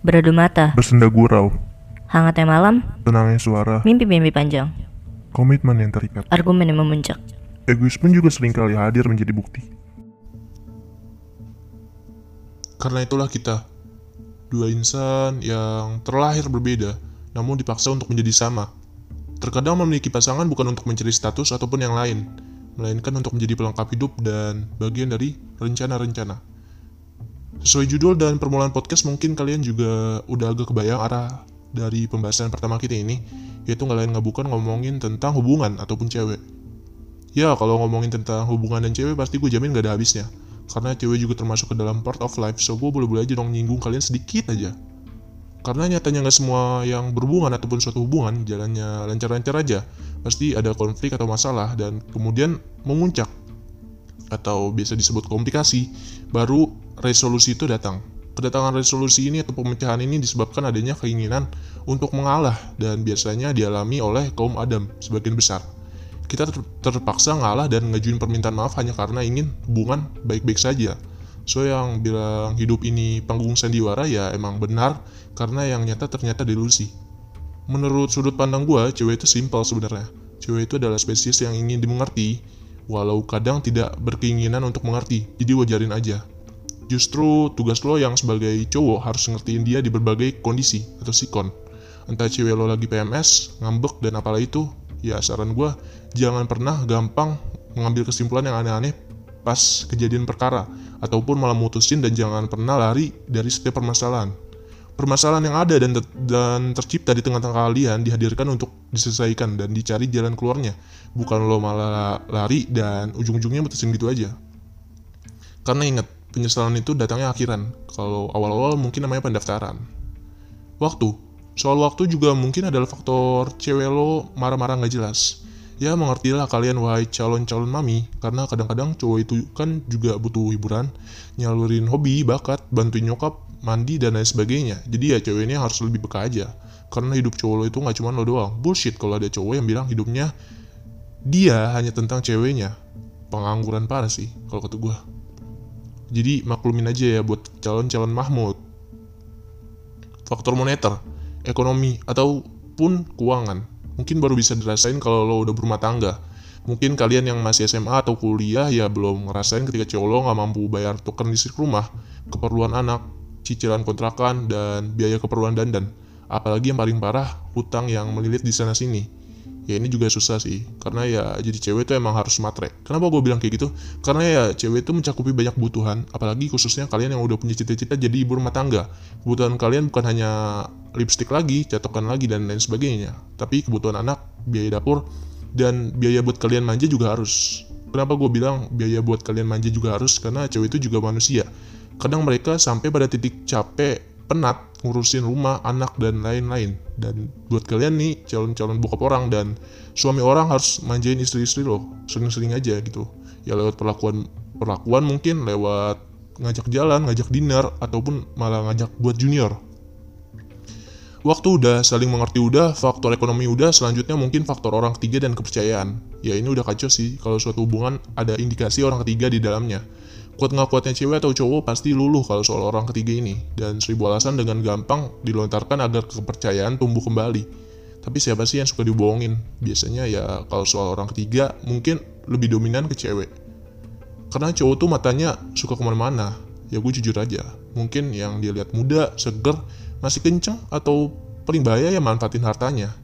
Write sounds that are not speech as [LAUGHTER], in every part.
Beradu mata, Bersenda gurau, hangatnya malam, tenangnya suara, mimpi-mimpi panjang, komitmen yang terikat. argumen yang memuncak. Egois pun juga sering kali hadir menjadi bukti. Karena itulah kita, dua insan yang terlahir berbeda, namun dipaksa untuk menjadi sama. Terkadang memiliki pasangan bukan untuk mencari status ataupun yang lain, melainkan untuk menjadi pelengkap hidup dan bagian dari rencana-rencana. Sesuai judul dan permulaan podcast, mungkin kalian juga udah agak kebayang arah dari pembahasan pertama kita ini, yaitu nggak lain nggak bukan ngomongin tentang hubungan ataupun cewek. Ya, kalau ngomongin tentang hubungan dan cewek, pasti gue jamin gak ada habisnya. Karena cewek juga termasuk ke dalam part of life, so gue boleh-boleh aja dong nyinggung kalian sedikit aja. Karena nyatanya nggak semua yang berhubungan ataupun suatu hubungan jalannya lancar-lancar aja. Pasti ada konflik atau masalah dan kemudian memuncak atau biasa disebut komplikasi, baru resolusi itu datang. Kedatangan resolusi ini atau pemecahan ini disebabkan adanya keinginan untuk mengalah dan biasanya dialami oleh kaum Adam sebagian besar. Kita ter- terpaksa ngalah dan ngajuin permintaan maaf hanya karena ingin hubungan baik-baik saja. So yang bilang hidup ini panggung sandiwara ya emang benar karena yang nyata ternyata delusi. Menurut sudut pandang gue, cewek itu simpel sebenarnya. Cewek itu adalah spesies yang ingin dimengerti, walau kadang tidak berkeinginan untuk mengerti, jadi wajarin aja. Justru tugas lo yang sebagai cowok harus ngertiin dia di berbagai kondisi atau sikon. Entah cewek lo lagi PMS, ngambek, dan apalah itu, ya saran gue jangan pernah gampang mengambil kesimpulan yang aneh-aneh pas kejadian perkara, ataupun malah mutusin dan jangan pernah lari dari setiap permasalahan. Permasalahan yang ada dan, ter- dan tercipta di tengah-tengah kalian dihadirkan untuk diselesaikan dan dicari jalan keluarnya. Bukan lo malah lari dan ujung-ujungnya mutusin gitu aja. Karena ingat, penyesalan itu datangnya akhiran. Kalau awal-awal mungkin namanya pendaftaran. Waktu. Soal waktu juga mungkin adalah faktor cewek lo marah-marah nggak jelas. Ya mengertilah kalian wahai calon-calon mami, karena kadang-kadang cowok itu kan juga butuh hiburan, nyalurin hobi, bakat, bantuin nyokap, mandi, dan lain sebagainya. Jadi ya cewek ini harus lebih peka aja. Karena hidup cowok lo itu nggak cuma lo doang. Bullshit kalau ada cowok yang bilang hidupnya dia hanya tentang ceweknya. Pengangguran parah sih, kalau kata gue. Jadi maklumin aja ya buat calon-calon Mahmud. Faktor moneter, ekonomi, ataupun keuangan. Mungkin baru bisa dirasain kalau lo udah berumah tangga. Mungkin kalian yang masih SMA atau kuliah ya belum ngerasain ketika cowok lo nggak mampu bayar token listrik rumah, keperluan anak, cicilan kontrakan, dan biaya keperluan dandan. Apalagi yang paling parah, hutang yang melilit di sana-sini ya ini juga susah sih. Karena ya jadi cewek itu emang harus matre kenapa gue bilang kayak gitu? Karena ya cewek itu mencakupi banyak kebutuhan. Apalagi khususnya kalian yang udah punya cita-cita jadi ibu rumah tangga. Kebutuhan kalian bukan hanya lipstick lagi catokan lagi dan lain sebagainya. Tapi kebutuhan anak biaya dapur dan biaya buat kalian manja juga harus. Kenapa gue bilang biaya buat kalian manja juga harus? Karena cewek itu juga manusia. Kadang mereka sampai pada titik capek penat ngurusin rumah, anak, dan lain-lain. Dan buat kalian nih, calon-calon bokap orang dan suami orang harus manjain istri-istri loh. Sering-sering aja gitu. Ya lewat perlakuan perlakuan mungkin lewat ngajak jalan, ngajak dinner, ataupun malah ngajak buat junior. Waktu udah, saling mengerti udah, faktor ekonomi udah, selanjutnya mungkin faktor orang ketiga dan kepercayaan. Ya ini udah kacau sih, kalau suatu hubungan ada indikasi orang ketiga di dalamnya. Kuat nggak kuatnya cewek atau cowok pasti luluh kalau soal orang ketiga ini, dan seribu alasan dengan gampang dilontarkan agar kepercayaan tumbuh kembali. Tapi siapa sih yang suka dibohongin? Biasanya ya kalau soal orang ketiga mungkin lebih dominan ke cewek. Karena cowok tuh matanya suka ke mana-mana. Ya gue jujur aja, mungkin yang dia lihat muda, seger, masih kenceng, atau paling bahaya ya manfaatin hartanya.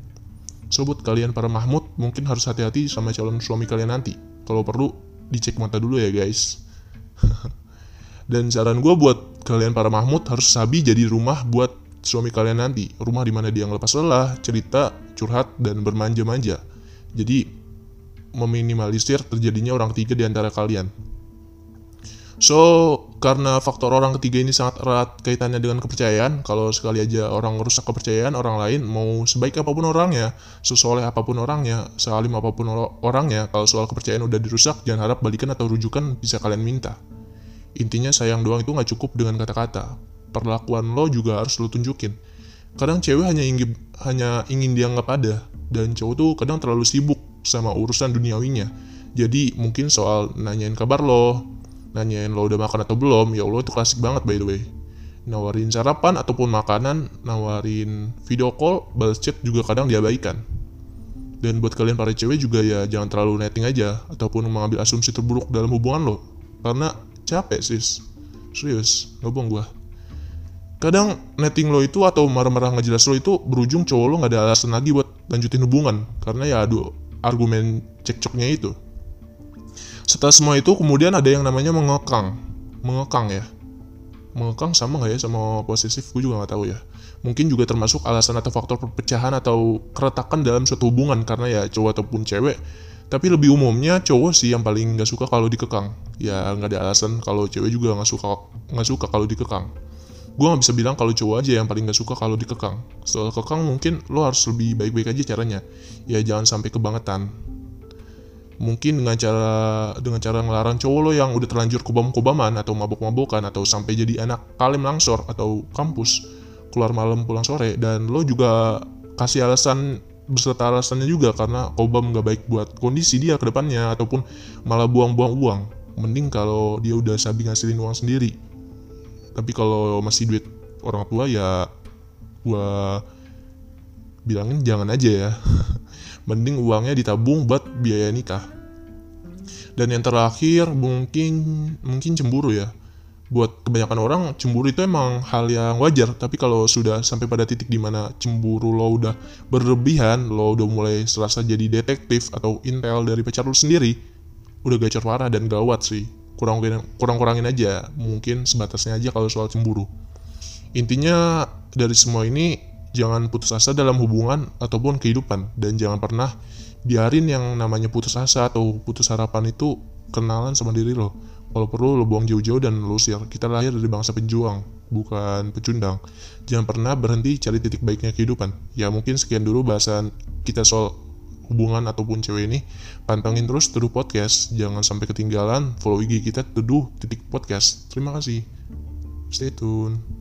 So buat kalian para Mahmud mungkin harus hati-hati sama calon suami kalian nanti. Kalau perlu dicek mata dulu ya guys. [LAUGHS] Dan saran gue buat kalian para Mahmud harus sabi jadi rumah buat suami kalian nanti. Rumah di mana dia ngelepas lelah, cerita, curhat, dan bermanja-manja. Jadi meminimalisir terjadinya orang ketiga di antara kalian. So, karena faktor orang ketiga ini sangat erat kaitannya dengan kepercayaan, kalau sekali aja orang merusak kepercayaan orang lain, mau sebaik apa pun orangnya, sesoleh apa pun orangnya, sealim apa pun or- orangnya, kalau soal kepercayaan udah dirusak, jangan harap balikan atau rujukan bisa kalian minta. Intinya sayang doang itu nggak cukup dengan kata-kata. Perlakuan lo juga harus lo tunjukin. Kadang cewek hanya ingin hanya ingin dianggap ada, dan cowok tuh kadang terlalu sibuk sama urusan duniawinya. Jadi mungkin soal nanyain kabar lo, nanyain lo udah makan atau belum, ya Allah itu klasik banget by the way. nawarin sarapan ataupun makanan, nawarin video call, balas chat juga kadang diabaikan. Dan buat kalian para cewek juga ya jangan terlalu netting aja ataupun mengambil asumsi terburuk dalam hubungan lo. Karena capek sis. Serius, nggak bohong gua. Kadang netting lo itu atau marah-marah nggak jelas lo itu berujung cowok lo nggak ada alasan lagi buat lanjutin hubungan karena ya aduh argumen cekcoknya itu. Setelah semua itu kemudian ada yang namanya mengekang, mengekang ya. Mengekang sama nggak ya sama posesif? Gue juga nggak tahu ya. Mungkin juga termasuk alasan atau faktor perpecahan atau keretakan dalam suatu hubungan karena ya cowok ataupun cewek. Tapi lebih umumnya cowok sih yang paling nggak suka kalau dikekang. Ya nggak ada alasan kalau cewek juga nggak suka nggak suka kalau dikekang. Gue nggak bisa bilang kalau cowok aja yang paling nggak suka kalau dikekang. Soal kekang mungkin lo harus lebih baik-baik aja caranya. Ya jangan sampai kebangetan mungkin dengan cara dengan cara ngelarang cowok lo yang udah terlanjur kobam-kobaman atau mabok-mabokan atau sampai jadi anak kalim langsor atau kampus keluar malam pulang sore. Dan lo juga kasih alasan beserta alasannya juga karena kobam nggak baik buat kondisi dia ke depannya ataupun malah buang-buang uang. Mending kalau dia udah sabi ngasilin uang sendiri. Tapi kalau masih duit orang tua ya gua bilangin jangan aja ya [LAUGHS] mending uangnya ditabung buat biaya nikah. Dan yang terakhir mungkin mungkin cemburu ya. Buat kebanyakan orang cemburu itu emang hal yang wajar, tapi kalau sudah sampai pada titik di mana cemburu lo udah berlebihan, lo udah mulai serasa jadi detektif atau intel dari pacar lo sendiri, udah gacor parah dan gawat sih. Kurang kurang kurangin aja, mungkin sebatasnya aja kalau soal cemburu. Intinya dari semua ini jangan putus asa dalam hubungan ataupun kehidupan. Dan jangan pernah biarin yang namanya putus asa atau putus harapan itu kenalan sama diri lo. Kalau perlu lo buang jauh-jauh dan lo usir kita lahir dari bangsa pejuang bukan pecundang. Jangan pernah berhenti cari titik baiknya kehidupan. Ya mungkin sekian dulu bahasan kita soal hubungan ataupun cewek ini. Pantengin terus Teduh Podcast. Jangan sampai ketinggalan follow IG kita Teduh titik podcast. Terima kasih. Stay tune